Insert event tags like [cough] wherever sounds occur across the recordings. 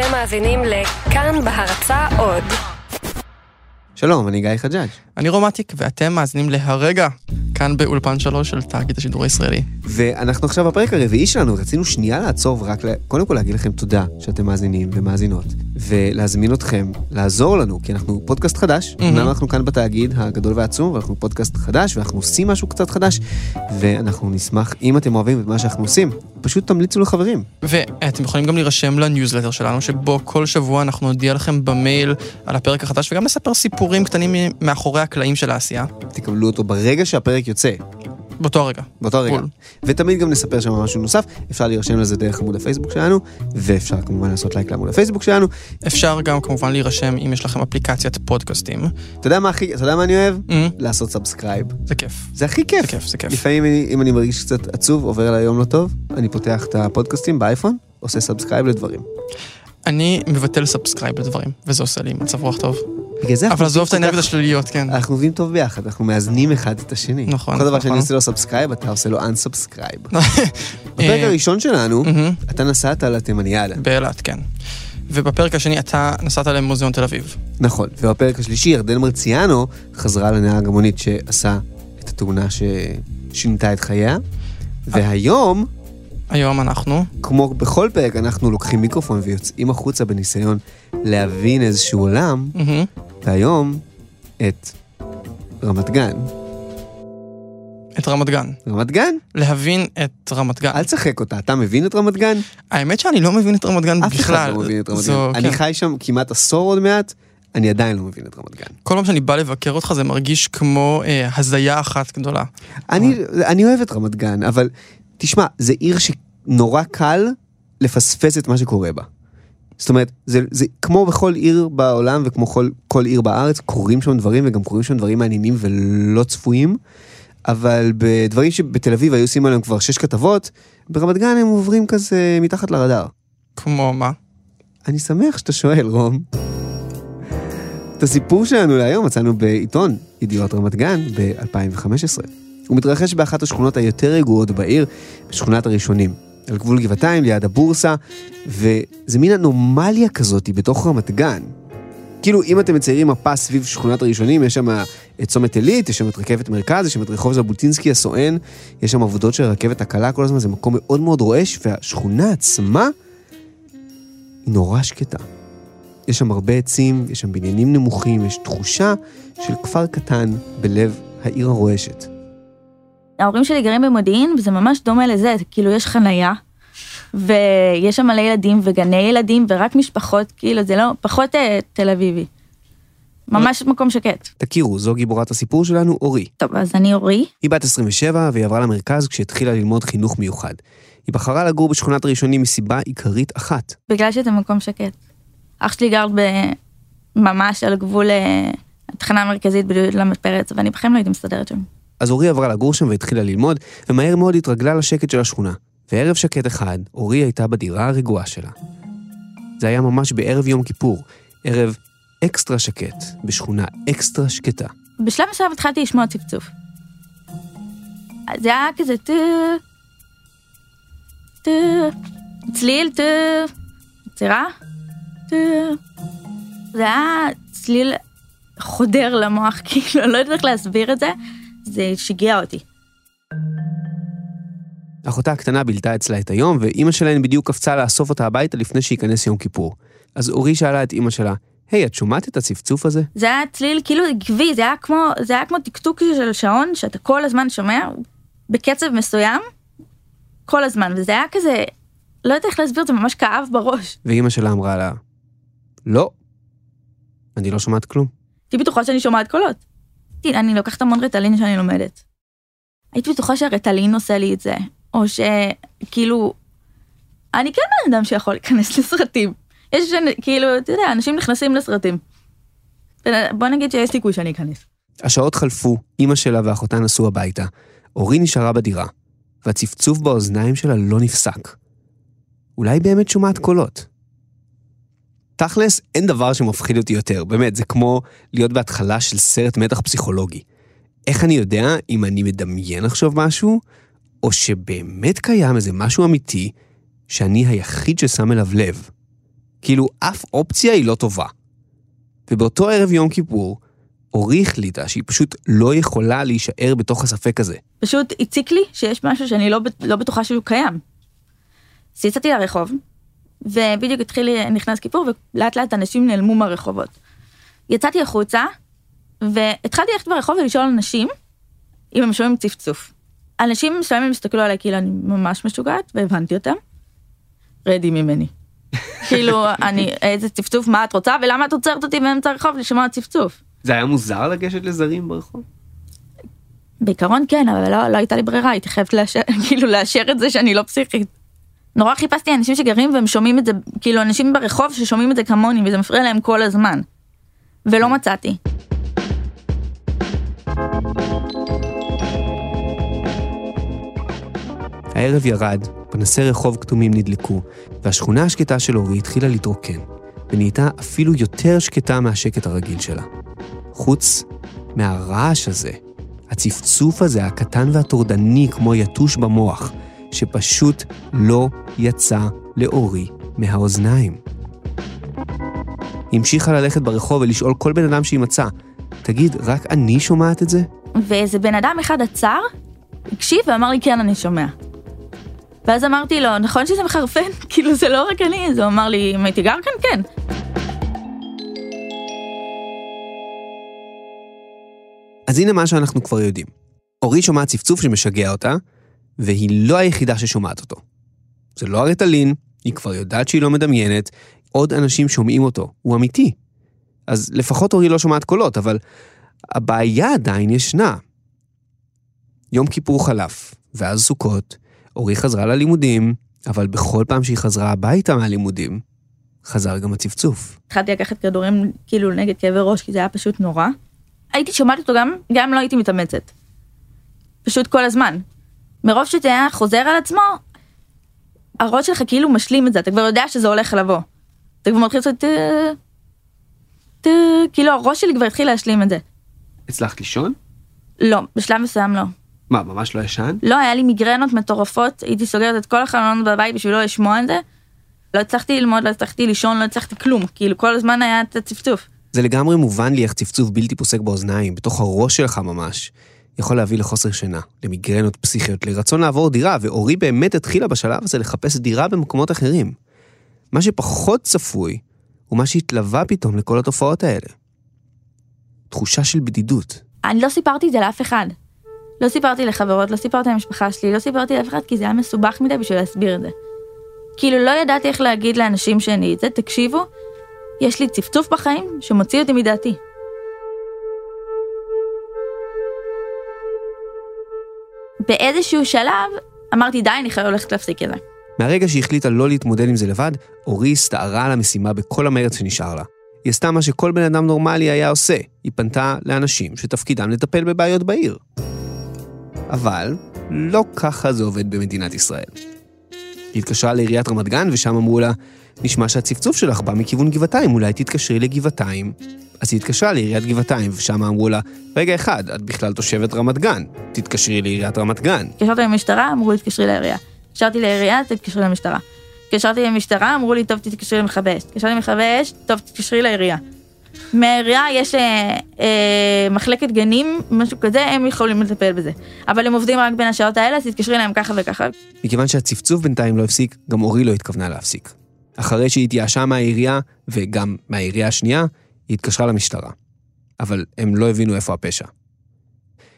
אתם מאזינים לכאן בהרצה עוד. שלום, אני גיא חג'אג'. אני רומטיק, ואתם מאזינים להרגע, כאן באולפן שלוש של תאגיד השידור הישראלי. ואנחנו עכשיו בפרק הרביעי שלנו, רצינו שנייה לעצור ורק. קודם כל להגיד לכם תודה שאתם מאזינים ומאזינות, ולהזמין אתכם לעזור לנו, כי אנחנו פודקאסט חדש. אמנם אנחנו כאן בתאגיד הגדול והעצום, ואנחנו פודקאסט חדש, ואנחנו עושים משהו קצת חדש, ואנחנו נשמח, אם אתם אוהבים את מה שאנחנו עושים, פשוט תמליצו לחברים. ואתם יכולים גם להירשם לניוזלטר שלנו, שבו כל שבוע אנחנו נודיע לכם במייל על הפרק החדש, וגם נספר סיפורים קטנים מאחורי הקלעים של העשייה, תקבלו אותו ברגע שהפרק יוצא, באותו הרגע. באותו רגע. בול. ותמיד גם נספר שם משהו נוסף, אפשר להירשם לזה דרך עמוד הפייסבוק שלנו, ואפשר כמובן לעשות לייק לעמוד הפייסבוק שלנו. אפשר גם כמובן להירשם אם יש לכם אפליקציית פודקאסטים. אתה יודע מה הכי, אתה יודע מה אני אוהב? Mm, לעשות subscribe. זה כיף. זה הכי כיף. זה כיף, זה כיף. לפעמים אם אני מרגיש קצת עצוב, עובר עליי יום לא טוב, אני פותח את הפודקאסטים באייפון, עושה subscribe לדברים. אני מבטל subscribe לדברים, וזה עושה לי מצב רוח טוב. בגלל זה אבל עזוב את האנרגיות השליליות, כן. אנחנו עובדים טוב ביחד, אנחנו מאזנים אחד את השני. נכון, כל דבר נכון. שאני עושה לו subscribe, אתה עושה לו [laughs] unsubscribe. בפרק אה, הראשון שלנו. אתה נסעת לתימניאדה. באילת, כן. ובפרק השני אתה נסעת למוזיאון תל אביב. נכון, ובפרק השלישי ירדן מרציאנו חזרה לנהג המונית שעשה את התאונה ששינתה את חייה. והיום, היום אנחנו, כמו בכל פרק, אנחנו לוקחים מיקרופון ויוצאים החוצה בניסיון להבין איזשהו עולם, מהמם. והיום את רמת גן. את רמת גן. רמת גן? להבין את רמת גן. אל תשחק אותה, אתה מבין את רמת גן? האמת שאני לא מבין את רמת גן אף אחד בכלל. לא מבין את רמת זו- גן. אני כן. חי שם כמעט עשור עוד מעט, אני עדיין לא מבין את רמת גן. כל פעם שאני בא לבקר אותך זה מרגיש כמו אה, הזיה אחת גדולה. אני, אני אוהב את רמת גן, אבל תשמע, זה עיר שנורא קל לפספס את מה שקורה בה. זאת אומרת, זה, זה כמו בכל עיר בעולם וכמו כל, כל עיר בארץ, קורים שם דברים וגם קורים שם דברים מעניינים ולא צפויים, אבל בדברים שבתל אביב היו עושים עליהם כבר שש כתבות, ברמת גן הם עוברים כזה מתחת לרדאר. כמו מה? אני שמח שאתה שואל, רום. את הסיפור שלנו להיום מצאנו בעיתון ידיעות רמת גן ב-2015. הוא מתרחש באחת השכונות היותר רגועות בעיר, בשכונת הראשונים, על גבול גבעתיים, ליד הבורסה, וזה מין אנומליה כזאת בתוך רמת גן. כאילו, אם אתם מציירים מפה סביב שכונת הראשונים, יש שם את צומת עילית, יש שם את רכבת מרכז, יש שם את רחוב ז'בוטינסקי הסואן, יש שם עבודות של הרכבת הקלה כל הזמן, זה מקום מאוד מאוד רועש, והשכונה עצמה היא נורא שקטה. יש שם הרבה עצים, יש שם בניינים נמוכים, יש תחושה של כפר קטן בלב העיר הרועשת. ההורים שלי גרים במודיעין וזה ממש דומה לזה, כאילו יש חנייה ויש שם מלא ילדים וגני ילדים ורק משפחות, כאילו זה לא, פחות אה, תל אביבי. ממש מקום שקט. תכירו, זו גיבורת הסיפור שלנו, אורי. טוב, אז אני אורי, היא בת 27 והיא עברה למרכז כשהתחילה ללמוד חינוך מיוחד. היא בחרה לגור בשכונת הראשונים מסיבה עיקרית אחת. בגלל שזה מקום שקט. אח שלי גר ממש על גבול אה, התחנה המרכזית בל"מ פרץ ואני בכלל לא הייתי מסתדרת שם. אז אורי עברה לגור שם והתחילה ללמוד, ומהר מאוד התרגלה לשקט של השכונה. וערב שקט אחד, אורי הייתה בדירה הרגועה שלה. זה היה ממש בערב יום כיפור, ערב אקסטרה שקט, בשכונה אקסטרה שקטה. בשלב מסוים התחלתי לשמוע צפצוף. זה היה כזה טו, טו, צליל טו, עצירה, טו. זה היה צליל חודר למוח, [laughs] כאילו, לא יודעת איך להסביר את זה, זה שיגע אותי. אחותה הקטנה בילתה אצלה את היום, ואימא שלהן בדיוק קפצה לאסוף אותה הביתה לפני שייכנס יום כיפור. אז אורי שאלה את אימא שלה, היי, את שומעת את הצפצוף הזה? זה היה צליל כאילו עקבי, זה היה כמו, זה היה כמו טקטוק של שעון שאתה כל הזמן שומע בקצב מסוים, כל הזמן, וזה היה כזה, לא יודעת איך להסביר, זה ממש כאב בראש. ואימא שלה אמרה לה, לא, אני לא שומעת כלום. הייתי בטוחה שאני שומעת קולות. אני לוקחת המון רטלין שאני לומדת. הייתי בטוחה שהרטלין עושה לי את זה, או שכאילו, אני כן בן אדם שיכול להיכנס [laughs] לסרטים. יש שני, כאילו, אתה יודע, אנשים נכנסים לסרטים. בוא נגיד שיש סיכוי שאני אכנס. השעות חלפו, אימא שלה ואחותה נסעו הביתה. אורי נשארה בדירה, והצפצוף באוזניים שלה לא נפסק. אולי באמת שומעת קולות. תכלס, אין דבר שמפחיד אותי יותר, באמת, זה כמו להיות בהתחלה של סרט מתח פסיכולוגי. איך אני יודע אם אני מדמיין עכשיו משהו, או שבאמת קיים איזה משהו אמיתי שאני היחיד ששם אליו לב. כאילו אף אופציה היא לא טובה. ובאותו ערב יום כיפור, אורי החליטה שהיא פשוט לא יכולה להישאר בתוך הספק הזה. פשוט הציק לי שיש משהו שאני לא, לא בטוחה שהוא קיים. אז יצאתי לרחוב, ובדיוק התחיל, נכנס כיפור, ולאט לאט אנשים נעלמו מהרחובות. יצאתי החוצה, והתחלתי ללכת ברחוב ולשאול אנשים אם הם שומעים צפצוף. אנשים מסוימים הסתכלו עליי כאילו אני ממש משוגעת, והבנתי אותם. רדי ממני. [laughs] כאילו, אני, איזה צפצוף, מה את רוצה, ולמה את עוצרת אותי באמצע הרחוב לשמוע צפצוף? זה היה מוזר לגשת לזרים ברחוב? בעיקרון כן, אבל לא, לא הייתה לי ברירה, הייתי חייבת לאשר, [laughs] כאילו לאשר את זה שאני לא פסיכית. נורא חיפשתי אנשים שגרים והם שומעים את זה, כאילו אנשים ברחוב ששומעים את זה כמוני וזה מפריע להם כל הזמן. ולא מצאתי. הערב ירד, פנסי רחוב כתומים נדלקו, והשכונה השקטה של אורי התחילה להתרוקן, ונהייתה אפילו יותר שקטה מהשקט הרגיל שלה. חוץ מהרעש הזה, הצפצוף הזה, הקטן והטורדני כמו יתוש במוח, שפשוט לא יצא לאורי מהאוזניים. היא המשיכה ללכת ברחוב ולשאול כל בן אדם שהיא מצאה, תגיד, רק אני שומעת את זה? ואיזה בן אדם אחד עצר, הקשיב ואמר לי, כן, אני שומע. ואז אמרתי לו, נכון שזה מחרפן? [laughs] כאילו, זה לא רק אני. אז הוא אמר לי, אם הייתי גר כאן, כן. אז הנה מה שאנחנו כבר יודעים. אורי שומעת צפצוף שמשגע אותה, והיא לא היחידה ששומעת אותו. זה לא הרטלין, היא כבר יודעת שהיא לא מדמיינת, עוד אנשים שומעים אותו, הוא אמיתי. אז לפחות אורי לא שומעת קולות, אבל הבעיה עדיין ישנה. יום כיפור חלף, ואז סוכות, אורי חזרה ללימודים, אבל בכל פעם שהיא חזרה הביתה מהלימודים, חזר גם הצפצוף. התחלתי לקחת כדורים כאילו נגד כאבי ראש, כי זה היה פשוט נורא. הייתי שומעת אותו גם, גם לא הייתי מתאמצת. פשוט כל הזמן. מרוב שזה היה חוזר על עצמו, הראש שלך כאילו משלים את זה, אתה כבר יודע שזה הולך לבוא. אתה כבר מתחיל לעשות... כאילו הראש שלי כבר התחיל להשלים את זה. הצלחת לישון? לא, בשלב מסוים לא. מה, ממש לא ישן? לא, היה לי מיגרנות מטורפות, הייתי סוגרת את כל החלונות בבית בשביל לא לשמוע את זה. לא הצלחתי ללמוד, לא הצלחתי לישון, לא הצלחתי כלום, כאילו כל הזמן היה את הצפצוף. זה לגמרי מובן לי איך צפצוף בלתי פוסק באוזניים, בתוך הראש שלך ממש, יכול להביא לחוסר שינה, למיגרנות פסיכיות, לרצון לעבור דירה, ואורי באמת התחילה בשלב הזה לחפש דירה במקומות אחרים. מה שפחות צפוי, הוא מה שהתלווה פתאום לכל התופעות האלה. תחושה של בדידות. אני לא סיפרתי את זה לאף אחד. לא סיפרתי לחברות, לא סיפרתי למשפחה שלי, לא סיפרתי לאף אחד כי זה היה מסובך מדי בשביל להסביר את זה. כאילו לא ידעתי איך להגיד לאנשים שאני את זה, תקשיבו, יש לי צפצוף בחיים שמוציא אותי מדעתי. באיזשהו שלב אמרתי די, אני חייב ללכת להפסיק את זה. מהרגע שהיא החליטה לא להתמודד עם זה לבד, אורי הסתערה על המשימה בכל המרץ שנשאר לה. היא עשתה מה שכל בן אדם נורמלי היה עושה, היא פנתה לאנשים שתפקידם לטפל בבעיות בעיר. אבל לא ככה זה עובד במדינת ישראל. היא התקשרה לעיריית רמת גן ושם אמרו לה, נשמע שהצפצוף שלך בא מכיוון גבעתיים, אולי תתקשרי לגבעתיים. אז היא התקשרה לעיריית גבעתיים, ושם אמרו לה, רגע אחד, את בכלל תושבת רמת גן, תתקשרי לעיריית רמת גן. התקשרתי למשטרה, אמרו לי תתקשרי לעירייה. התקשרתי לעירייה, תתקשרי למשטרה. התקשרתי למשטרה, אמרו לי, טוב, תתקשרי למכבי אש. התקשרתי למכבי אש, טוב, תתקשרי לעירייה. מהעירייה יש אה, אה, מחלקת גנים, משהו כזה, הם יכולים לטפל בזה. אבל הם עובדים רק בין השעות האלה, אז תתקשרי להם ככה וככה. מכיוון שהצפצוף בינתיים לא הפסיק, גם אורי לא התכוונה להפסיק. אחרי שהיא התייאשה מהעירייה, וגם מהעירייה השנייה, היא התקשרה למשטרה. אבל הם לא הבינו איפה הפשע.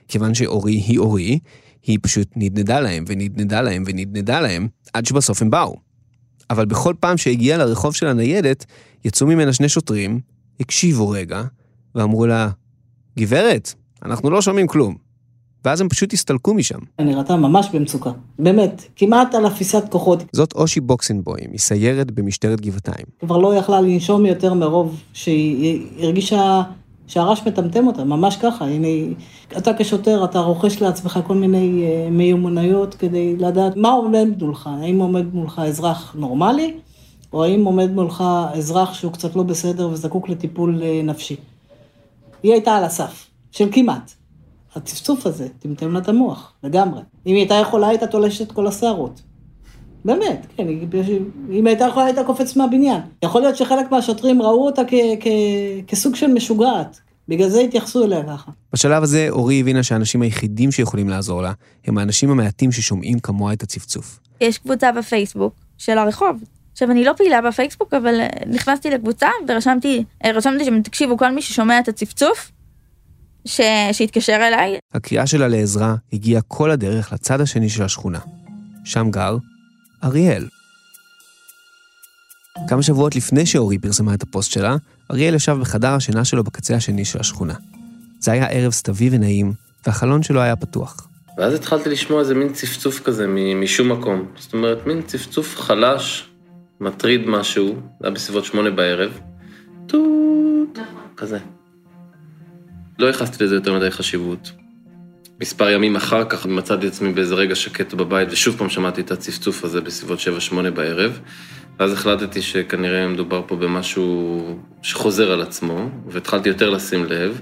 כיוון שאורי היא אורי, היא פשוט נדנדה להם ונדנדה להם ונדנדה להם, עד שבסוף הם באו. אבל בכל פעם שהגיעה לרחוב של הניידת, יצאו ממנה שני שוטרים, הקשיבו רגע, ואמרו לה, גברת, אנחנו לא שומעים כלום. ואז הם פשוט הסתלקו משם. נראתה ממש במצוקה, באמת, כמעט על אפיסת כוחות. זאת אושי בוקסנבוים, היא סיירת במשטרת גבעתיים. כבר לא יכלה לנשום יותר מרוב שהיא הרגישה שהרעש מטמטם אותה, ממש ככה. הנה, אתה כשוטר, אתה רוכש לעצמך כל מיני uh, מיומנויות כדי לדעת מה עומד מולך, האם עומד מולך אזרח נורמלי, או האם עומד מולך אזרח שהוא קצת לא בסדר וזקוק לטיפול uh, נפשי. היא הייתה על הסף, של כמעט. הצפצוף הזה טמטם לה את המוח, לגמרי. אם היא הייתה יכולה, הייתה תולשת את כל השערות. באמת, כן, היא- אם הייתה יכולה, הייתה קופץ מהבניין. יכול להיות שחלק מהשוטרים ראו אותה כ, כ, כסוג של משוגעת, בגלל זה התייחסו אליה ככה. בשלב הזה אורי הבינה שהאנשים היחידים שיכולים לעזור לה, הם האנשים המעטים ששומעים כמוה את הצפצוף. יש קבוצה בפייסבוק של הרחוב. עכשיו, אני לא פעילה בפייסבוק, אבל אה, נכנסתי לקבוצה ורשמתי, אה, רשמתי שם, תקשיבו, כל מי ששומע את הצפצוף, ש... שיתקשר אליי. הקריאה שלה לעזרה הגיעה כל הדרך לצד השני של השכונה. שם גר אריאל. כמה שבועות לפני שאורי פרסמה את הפוסט שלה, אריאל ישב בחדר השינה שלו בקצה השני של השכונה. זה היה ערב סתווי ונעים, והחלון שלו היה פתוח. ואז התחלתי לשמוע איזה מין צפצוף כזה משום מקום. זאת אומרת, מין צפצוף חלש, מטריד משהו, זה היה בסביבות שמונה בערב. טוט, כזה. לא ייחסתי לזה יותר מדי חשיבות. מספר ימים אחר כך מצאתי את עצמי באיזה רגע שקט בבית, ושוב פעם שמעתי את הצפצוף הזה בסביבות 7-8 בערב. ואז החלטתי שכנראה מדובר פה במשהו שחוזר על עצמו, והתחלתי יותר לשים לב,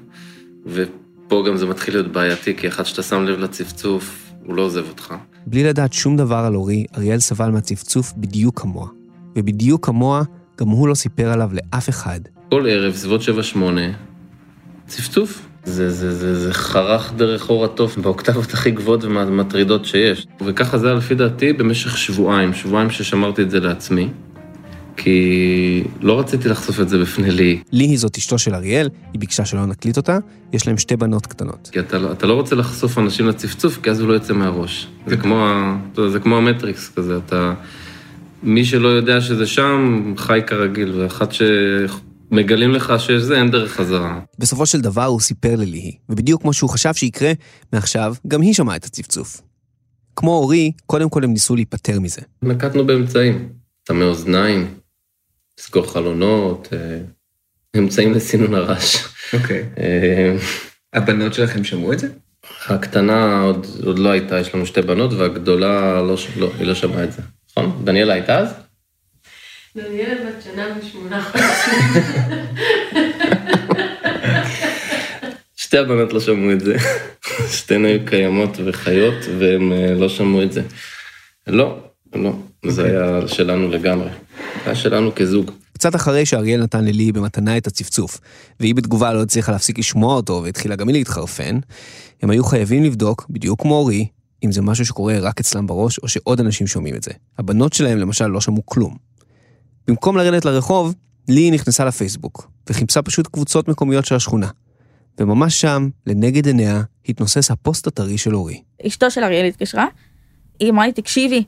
ופה גם זה מתחיל להיות בעייתי, כי אחד שאתה שם לב לצפצוף, הוא לא עוזב אותך. בלי לדעת שום דבר על אורי, אריאל סבל מהצפצוף בדיוק כמוה. ובדיוק כמוה, גם הוא לא סיפר עליו לאף אחד. כל ערב, סביבות 7-8, צפצוף. זה, זה, זה, זה חרך דרך אור התוף באוקטבות הכי גבוהות ומטרידות שיש. וככה זה היה לפי דעתי במשך שבועיים, שבועיים ששמרתי את זה לעצמי, כי לא רציתי לחשוף את זה בפני לי. לי היא זאת אשתו של אריאל, היא ביקשה שלא נקליט אותה, יש להם שתי בנות קטנות. כי אתה, אתה לא רוצה לחשוף אנשים לצפצוף, כי אז הוא לא יוצא מהראש. זה כמו, זה כמו המטריקס כזה, אתה... מי שלא יודע שזה שם, חי כרגיל, ואחת שמגלים לך שיש זה, אין דרך חזרה. בסופו של דבר הוא סיפר לליהי, ובדיוק כמו שהוא חשב שיקרה, מעכשיו גם היא שמעה את הצפצוף. כמו אורי, קודם כל הם ניסו להיפטר מזה. נקטנו באמצעים. טמא אוזניים, לסגור חלונות, אה, אמצעים לסינון הרעש. אוקיי. אה, הבנות שלכם שמעו את זה? הקטנה עוד, עוד לא הייתה, יש לנו שתי בנות, והגדולה, לא, לא, היא לא שמעה את זה. נכון? דניאלה הייתה אז? דניאלה בת שנה ושמונה חודשים. שתי הבנות לא שמעו את זה. שתיהן היו קיימות וחיות, והם אה, לא שמעו את זה. לא, לא. זה היה שלנו לגמרי. זה היה שלנו כזוג. קצת אחרי שאריאל נתן לליהי במתנה את הצפצוף, והיא בתגובה לא הצליחה להפסיק לשמוע אותו והתחילה גם היא להתחרפן, הם היו חייבים לבדוק, בדיוק כמו אורי, אם זה משהו שקורה רק אצלם בראש, או שעוד אנשים שומעים את זה. הבנות שלהם למשל לא שמעו כלום. במקום לרדת לרחוב, ליהי נכנסה לפייסבוק, וחיפשה פשוט קבוצות מקומיות של השכונה. וממש שם, לנגד עיניה, התנוסס הפוסט הטרי של אורי. אשתו של אריאל התקשרה, היא אמרה לי, תקשיבי,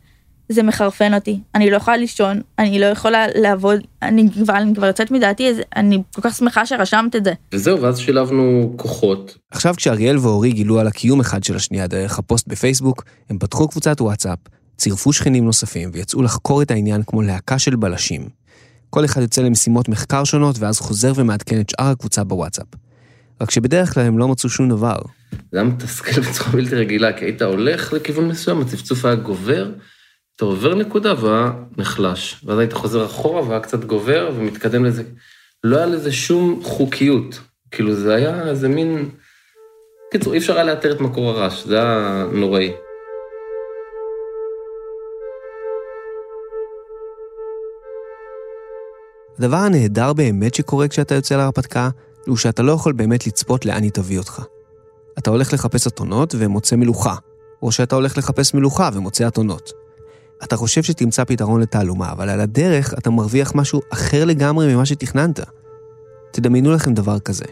זה מחרפן אותי, אני לא יכולה לישון, אני לא יכולה לעבוד, אני כבר, אני כבר יוצאת מדעתי, אז אני כל כך שמחה שרשמת את זה. וזהו, ואז שילבנו כוחות. עכשיו כשאריאל ואורי גילו על הקיום אחד של השנייה דרך הפוסט בפייסבוק, הם פתחו קבוצת וואטסאפ, צירפו שכנים נוספים ויצאו לחקור את העניין כמו להקה של בלשים. כל אחד יוצא למשימות מחקר שונות ואז חוזר ומעדכן את שאר הקבוצה בוואטסאפ. רק שבדרך כלל הם לא מצאו שום דבר. זה היה מתסכל [laughs] בצורה בלתי רגילה, כי היית הולך לכיוון מסוים, הצפצוף היה גובר, אתה עובר נקודה והיה נחלש. ואז היית חוזר אחורה והיה קצת גובר ומתקדם לזה. לא היה לזה שום חוקיות. כאילו זה היה איזה מין... קיצור, אי אפשר היה לאתר את מקור הרעש, זה היה נוראי. הדבר הנהדר באמת שקורה כשאתה יוצא להרפתקה, הוא שאתה לא יכול באמת לצפות לאן היא תביא אותך. אתה הולך לחפש אתונות ומוצא מלוכה, או שאתה הולך לחפש מלוכה ומוצא אתונות. אתה חושב שתמצא פתרון לתעלומה, אבל על הדרך אתה מרוויח משהו אחר לגמרי ממה שתכננת. תדמיינו לכם דבר כזה.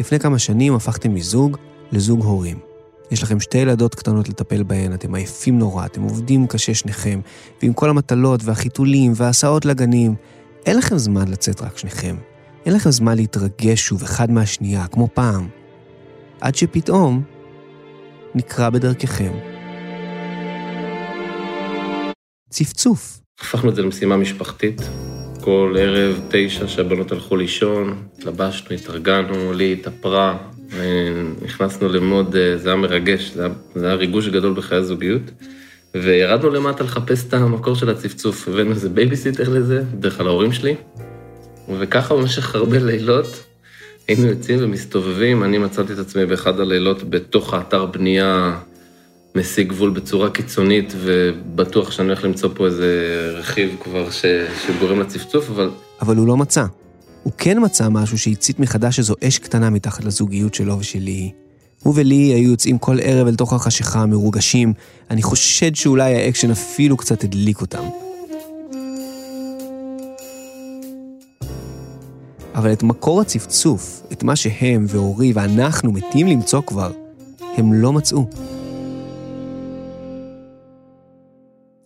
לפני כמה שנים הפכתם מזוג לזוג הורים. יש לכם שתי ילדות קטנות לטפל בהן, אתם עייפים נורא, אתם עובדים קשה שניכם, ועם כל המטלות והחיתולים וההסעות לגנים, אין לכם זמן לצאת רק שניכם. אין לכם זמן להתרגש שוב אחד מהשנייה, כמו פעם. עד שפתאום נקרא בדרככם. צפצוף. הפכנו את זה למשימה משפחתית. כל ערב, תשע, שהבנות הלכו לישון, התלבשנו, התארגנו, ליהי התאפרה, נכנסנו למוד, אה, זה היה מרגש, זה היה, זה היה ריגוש גדול בחיי הזוגיות. וירדנו למטה לחפש את המקור של הצפצוף, הבאנו איזה בייביסיטר לזה, בדרך כלל ההורים שלי, וככה במשך הרבה לילות היינו יוצאים ומסתובבים, אני מצאתי את עצמי באחד הלילות בתוך האתר בנייה מסיג גבול בצורה קיצונית, ובטוח שאני הולך למצוא פה איזה רכיב כבר ש... שגורם לצפצוף, אבל אבל הוא לא מצא. הוא כן מצא משהו שהצית מחדש איזו אש קטנה מתחת לזוגיות שלו ושלי. הוא וליהי היו יוצאים כל ערב אל תוך החשיכה, מרוגשים. אני חושד שאולי האקשן אפילו קצת הדליק אותם. אבל את מקור הצפצוף, את מה שהם ואורי ואנחנו מתים למצוא כבר, הם לא מצאו.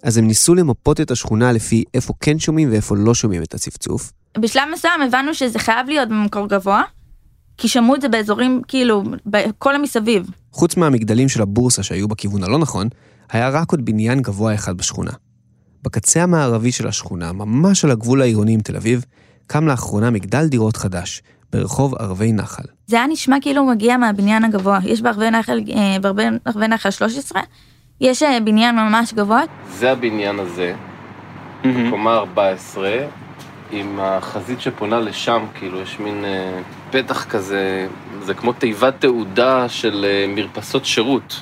אז הם ניסו למפות את השכונה לפי איפה כן שומעים ואיפה לא שומעים את הצפצוף, בשלב מסוים הבנו שזה חייב להיות במקור גבוה, כי שמעו את זה באזורים, כאילו, בכל המסביב. חוץ מהמגדלים של הבורסה שהיו בכיוון הלא נכון, היה רק עוד בניין גבוה אחד בשכונה. בקצה המערבי של השכונה, ממש על הגבול העירוני עם תל אביב, קם לאחרונה מגדל דירות חדש, ברחוב ערבי נחל. זה היה נשמע כאילו הוא מגיע מהבניין הגבוה. יש בערבי נחל, אה, בערבי ערבי נחל 13, יש אה, בניין ממש גבוה. זה הבניין הזה, קומה 14, עם החזית שפונה לשם, כאילו, יש מין אה, פתח כזה, זה כמו תיבת תעודה של אה, מרפסות שירות.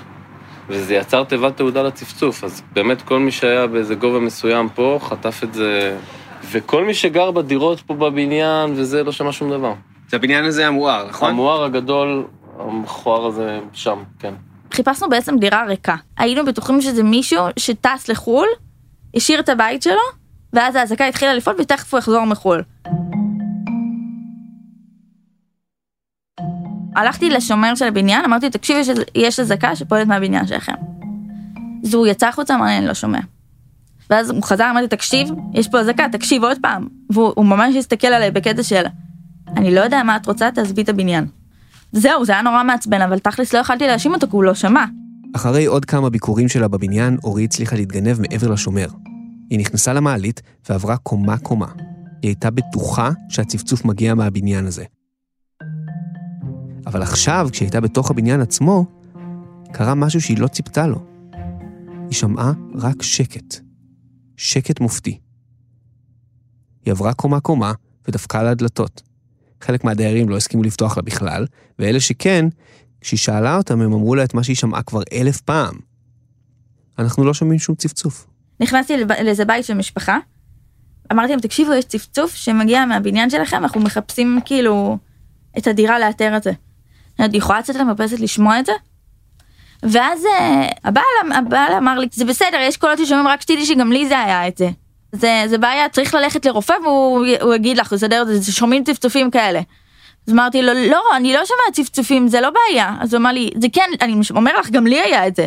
וזה יצר תיבת תעודה לצפצוף, אז באמת כל מי שהיה באיזה גובה מסוים פה, חטף את זה... וכל מי שגר בדירות פה בבניין וזה, לא שמע שום דבר. זה הבניין הזה המואר, נכון? המואר הגדול, המכוער הזה שם, כן. חיפשנו בעצם דירה ריקה. היינו בטוחים שזה מישהו שטס לחו"ל, השאיר את הבית שלו, ואז האזעקה התחילה לפעול ותכף הוא יחזור מחו"ל. הלכתי לשומר של הבניין, אמרתי, תקשיב, יש, יש אזעקה שפועלת מהבניין שלכם. אז הוא יצא החוצה, אמר לי, אני לא שומע. ואז הוא חזר, אמרתי, תקשיב, יש פה אזעקה, תקשיב עוד פעם. והוא ממש הסתכל עליי בקטע של, אני לא יודע מה את רוצה, תעזבי את הבניין. זהו, זה היה נורא מעצבן, אבל תכלס לא יכלתי להאשים אותו כי הוא לא שמע. אחרי עוד כמה ביקורים שלה בבניין, אורי הצליחה להתגנב מעבר לשומר. היא נכנסה למעלית ועברה קומה-קומה. היא הייתה בטוחה שהצפצוף מגיע מהבניין הזה. אבל עכשיו, כשהיא הייתה בתוך הבניין עצמו, קרה משהו שהיא לא ציפתה לו. היא שמעה רק שקט. שקט מופתי. היא עברה קומה-קומה ודפקה על הדלתות. חלק מהדיירים לא הסכימו לפתוח לה בכלל, ואלה שכן, כשהיא שאלה אותם, הם אמרו לה את מה שהיא שמעה כבר אלף פעם. אנחנו לא שומעים שום צפצוף. נכנסתי לאיזה בית של משפחה, אמרתי להם, תקשיבו, יש צפצוף שמגיע מהבניין שלכם, אנחנו מחפשים כאילו את הדירה לאתר את זה. אני יכולה לצאת למרפסת לשמוע את זה? ואז אה, הבעל, הבעל אמר לי, זה בסדר, יש קולות ששומעים, רק שתדעי שגם לי זה היה את זה. זה, זה בעיה, צריך ללכת לרופא והוא יגיד לך, לסדר את זה, שומעים צפצופים כאלה. אז אמרתי לו, לא, אני לא שומעת צפצופים, זה לא בעיה. אז הוא אמר לי, זה כן, אני אומר לך, גם לי היה את זה.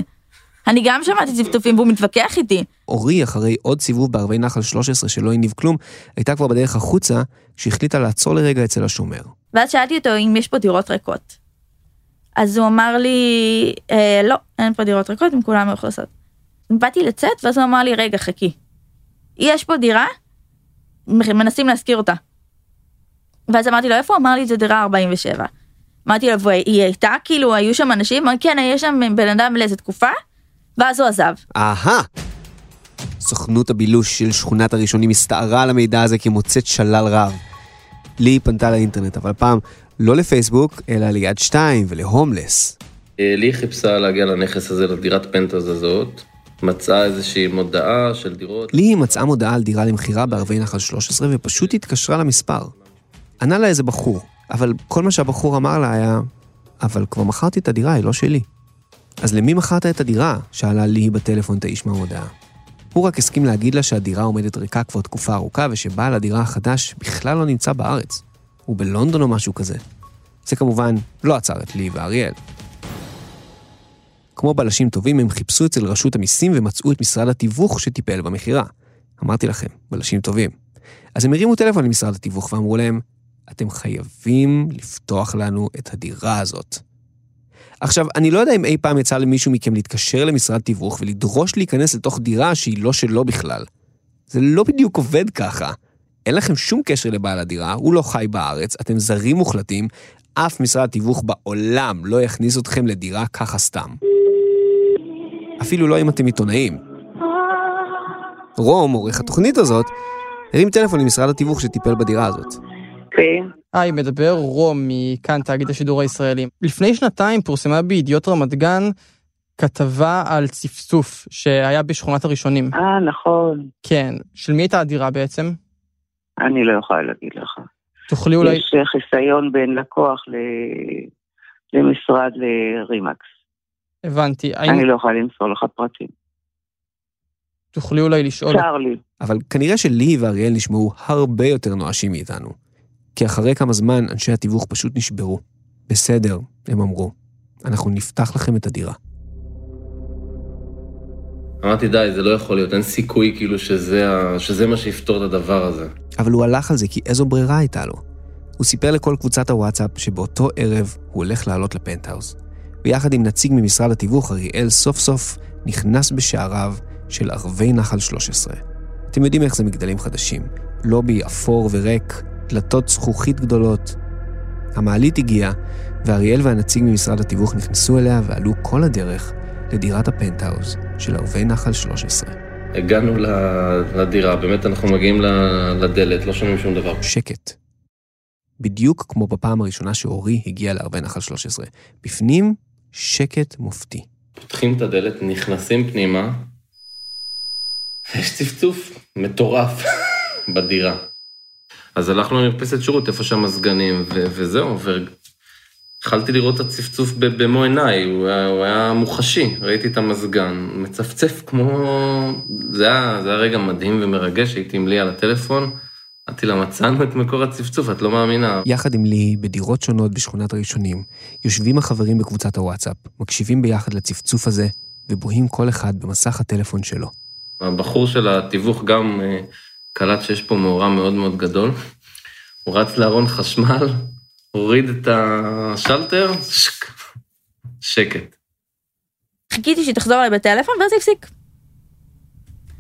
אני גם שמעתי צפצופים והוא מתווכח איתי. אורי, אחרי עוד סיבוב בערבי נחל 13 שלא הניב כלום, הייתה כבר בדרך החוצה, כשהחליטה לעצור לרגע אצל השומר. ואז שאלתי אותו אם יש פה דירות ריקות. אז הוא אמר לי, אה, לא, אין פה דירות ריקות, הן כולן מאוכלסות. באתי לצאת, ואז הוא אמר לי, רגע, חכי. יש פה דירה, מנסים להשכיר אותה. ואז אמרתי לו, איפה? הוא אמר לי, זו דירה 47. אמרתי לו, היא הייתה, כאילו, היו שם אנשים? אמר, כן, היה שם בן אדם לאיזה תקופה, ואז הוא עזב. אהה! סוכנות הבילוש של שכונת הראשונים הסתערה על המידע הזה כמוצאת שלל רב. לי פנתה לאינטרנט, אבל פעם לא לפייסבוק, אלא ליד שתיים ולהומלס. לי חיפשה להגיע לנכס הזה, לדירת פנטז הזאת. מצאה איזושהי מודעה של דירות. לי היא מצאה מודעה על דירה למכירה בערבי נחל 13 ופשוט התקשרה למספר. ענה לה איזה בחור, אבל כל מה שהבחור אמר לה היה, אבל כבר מכרתי את הדירה, היא לא שלי. אז למי מכרת את הדירה? שאלה לי בטלפון את האיש מהמודעה. הוא רק הסכים להגיד לה שהדירה עומדת ריקה כבר תקופה ארוכה ושבעל הדירה החדש בכלל לא נמצא בארץ. הוא בלונדון או משהו כזה. זה כמובן לא עצר את לי ואריאל. כמו בלשים טובים, הם חיפשו אצל רשות המיסים ומצאו את משרד התיווך שטיפל במכירה. אמרתי לכם, בלשים טובים. אז הם הרימו טלפון למשרד התיווך ואמרו להם, אתם חייבים לפתוח לנו את הדירה הזאת. עכשיו, אני לא יודע אם אי פעם יצא למישהו מכם להתקשר למשרד תיווך ולדרוש להיכנס לתוך דירה שהיא לא שלו בכלל. זה לא בדיוק עובד ככה. אין לכם שום קשר לבעל הדירה, הוא לא חי בארץ, אתם זרים מוחלטים, אף משרד תיווך בעולם לא יכניס אתכם לדירה ככה סתם. אפילו לא אם אתם עיתונאים. רום, עורך התוכנית הזאת, הרים טלפון למשרד התיווך שטיפל בדירה הזאת. כן. היי, מדבר רום מכאן תאגיד השידור הישראלי. לפני שנתיים פורסמה בידיעות רמת גן כתבה על צפצוף שהיה בשכונת הראשונים. אה, נכון. כן. של מי הייתה הדירה בעצם? אני לא יכולה להגיד לך. תוכלי אולי... יש אה, חיסיון בין לקוח ל... למשרד לרימקס. הבנתי. האם אני לא יכולה למסור לך פרטים. תוכלי אולי לשאול... צר לי. אבל כנראה שלי ואריאל נשמעו הרבה יותר נואשים מאיתנו. כי אחרי כמה זמן אנשי התיווך פשוט נשברו. בסדר, הם אמרו. אנחנו נפתח לכם את הדירה. אמרתי, די, זה לא יכול להיות, אין סיכוי כאילו שזה, ה... שזה מה שיפתור את הדבר הזה. אבל הוא הלך על זה כי איזו ברירה הייתה לו. הוא סיפר לכל קבוצת הוואטסאפ שבאותו ערב הוא הולך לעלות לפנטהאוז. ויחד עם נציג ממשרד התיווך, אריאל סוף סוף נכנס בשעריו של ערבי נחל 13. אתם יודעים איך זה מגדלים חדשים. לובי אפור וריק, דלתות זכוכית גדולות. המעלית הגיעה, ואריאל והנציג ממשרד התיווך נכנסו אליה ועלו כל הדרך לדירת הפנטהאוז של ערבי נחל 13. הגענו לדירה, באמת אנחנו מגיעים לדלת, לא שומעים שום דבר. שקט. בדיוק כמו בפעם הראשונה שאורי הגיע לערבי נחל 13. בפנים, שקט מופתי. פותחים את הדלת, נכנסים פנימה, יש צפצוף מטורף [laughs] בדירה. אז הלכנו למרפסת שירות, איפה שהמזגנים, ו- וזהו, והתחלתי לראות את הצפצוף במו עיניי, הוא היה, הוא היה מוחשי, ראיתי את המזגן, מצפצף כמו... זה היה, זה היה רגע מדהים ומרגש, הייתי עם לי על הטלפון, אמרתי לה, מצאנו את מקור הצפצוף, את לא מאמינה. יחד עם לי, בדירות שונות בשכונת הראשונים, יושבים החברים בקבוצת הוואטסאפ, מקשיבים ביחד לצפצוף הזה, ובוהים כל אחד במסך הטלפון שלו. הבחור של התיווך גם אה, קלט שיש פה מאורע מאוד מאוד גדול. הוא רץ לארון חשמל, הוריד את השלטר, שק, שקט. חיכיתי שהיא תחזור אליי בטלפון ואז הפסיק.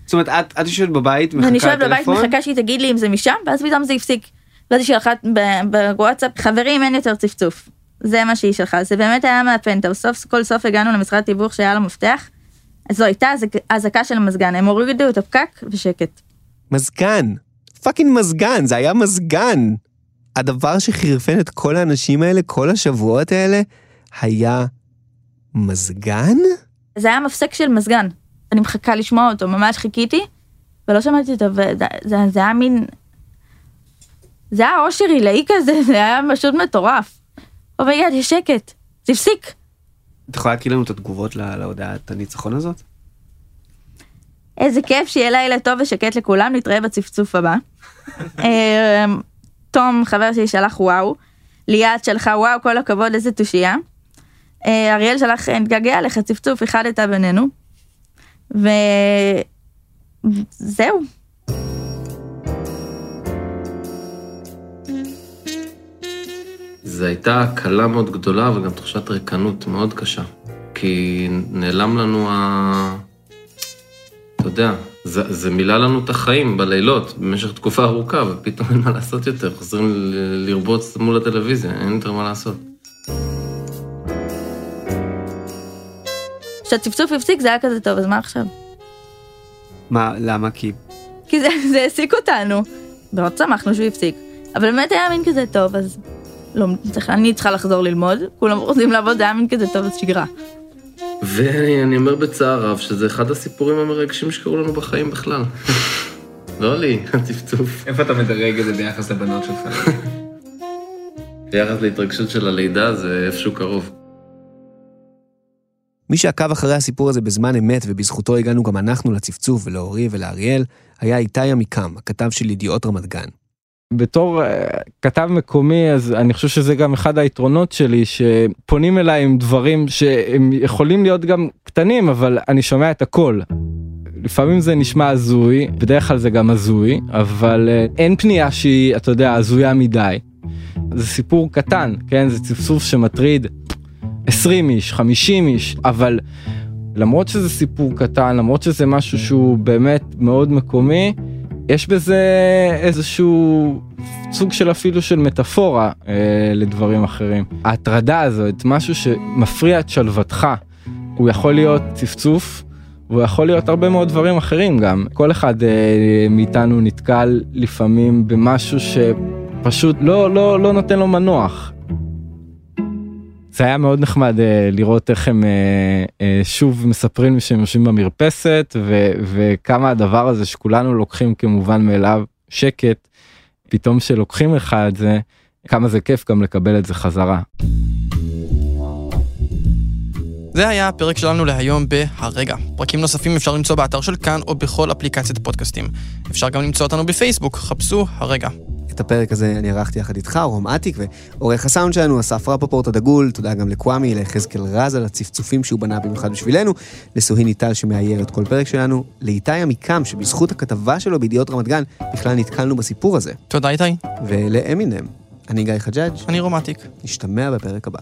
זאת אומרת, את, את יושבת בבית, ואני יושבת בבית מחכה שהיא תגיד לי אם זה משם ואז פתאום זה הפסיק. ואז היא שלחה ב- בוואטסאפ חברים אין יותר צפצוף. זה מה שהיא שלחה זה באמת היה מהפנטהאוז סוף כל סוף הגענו למשרד תיווך שהיה לו מפתח. אז זו הייתה אזעקה של המזגן הם הורידו את הפקק ושקט. מזגן. fucking מזגן, זה היה מזגן. הדבר שחירפן את כל האנשים האלה, כל השבועות האלה, היה מזגן? זה היה מפסק של מזגן. אני מחכה לשמוע אותו ממש חיכיתי ולא שמעתי אותו וזה זה, זה היה מין. זה היה אושר עילאי כזה זה היה פשוט מטורף. אומייגד יש שקט זה הפסיק. את יכולה להקריא לנו את התגובות לה- להודעת הניצחון הזאת? איזה כיף שיהיה לילה טוב ושקט לכולם, נתראה בצפצוף הבא. [laughs] תום, חבר שלי, שלח וואו. ליאת שלחה וואו, כל הכבוד, איזה תושייה. אה, אריאל שלח, "אה, נתגעגע לך, צפצוף, איחדת בינינו. וזהו. זו הייתה הקלה מאוד גדולה, אבל גם תחושת ריקנות מאוד קשה. כי נעלם לנו ה... אתה יודע, זה, זה מילא לנו את החיים בלילות במשך תקופה ארוכה, ופתאום אין מה לעשות יותר, חוזרים ל- לרבוץ מול הטלוויזיה, אין יותר מה לעשות. כשהצפצוף הפסיק זה היה כזה טוב, אז מה עכשיו? מה, למה? כי... כי זה, זה העסיק אותנו. מאוד שמחנו שהוא הפסיק. אבל באמת היה מין כזה טוב, אז לא, צריך, אני צריכה לחזור ללמוד, כולם רוצים לעבוד, זה היה מין כזה טוב, אז שגרה. ואני אומר בצער רב שזה אחד הסיפורים המרגשים שקרו לנו בחיים בכלל. [laughs] לא לי, [laughs] הצפצוף. איפה אתה מדרג את זה ביחס לבנות שלך? ביחס להתרגשות של הלידה זה איפשהו קרוב. מי שעקב אחרי הסיפור הזה בזמן אמת, ובזכותו הגענו גם אנחנו לצפצוף ולאורי ולאריאל, היה איתי עמיקם, הכתב של ידיעות רמת גן. בתור אה, כתב מקומי אז אני חושב שזה גם אחד היתרונות שלי שפונים אליי עם דברים שהם יכולים להיות גם קטנים אבל אני שומע את הכל. לפעמים זה נשמע הזוי בדרך כלל זה גם הזוי אבל אה, אין פנייה שהיא אתה יודע הזויה מדי. זה סיפור קטן כן זה צפצוף שמטריד 20 איש 50 איש אבל למרות שזה סיפור קטן למרות שזה משהו שהוא באמת מאוד מקומי יש בזה איזשהו סוג של אפילו של מטאפורה אה, לדברים אחרים. ההטרדה הזאת, משהו שמפריע את שלוותך, הוא יכול להיות צפצוף, והוא יכול להיות הרבה מאוד דברים אחרים גם. כל אחד אה, מאיתנו נתקל לפעמים במשהו שפשוט לא, לא, לא נותן לו מנוח. זה היה מאוד נחמד אה, לראות איך הם אה, אה, שוב מספרים שהם יושבים במרפסת ו, וכמה הדבר הזה שכולנו לוקחים כמובן מאליו שקט פתאום שלוקחים לך את זה כמה זה כיף גם לקבל את זה חזרה. זה היה הפרק שלנו להיום ב"הרגע". פרקים נוספים אפשר למצוא באתר של כאן או בכל אפליקציית פודקאסטים. אפשר גם למצוא אותנו בפייסבוק, חפשו הרגע. את הפרק הזה אני ערכתי יחד איתך, רום אטיק, ועורך הסאונד שלנו, אסף רפפורט הדגול, תודה גם לקוואמי, ליחזקאל רז על הצפצופים שהוא בנה במיוחד בשבילנו, לסוהיני טל שמאייר את כל פרק שלנו, לאיתי עמיקם, שבזכות הכתבה שלו בידיעות רמת גן, בכלל נתקלנו בסיפור הזה. תודה איתי. ולאמינם. אני גיא חג'אג'. אני רומטיק. נשתמע בפרק הבא.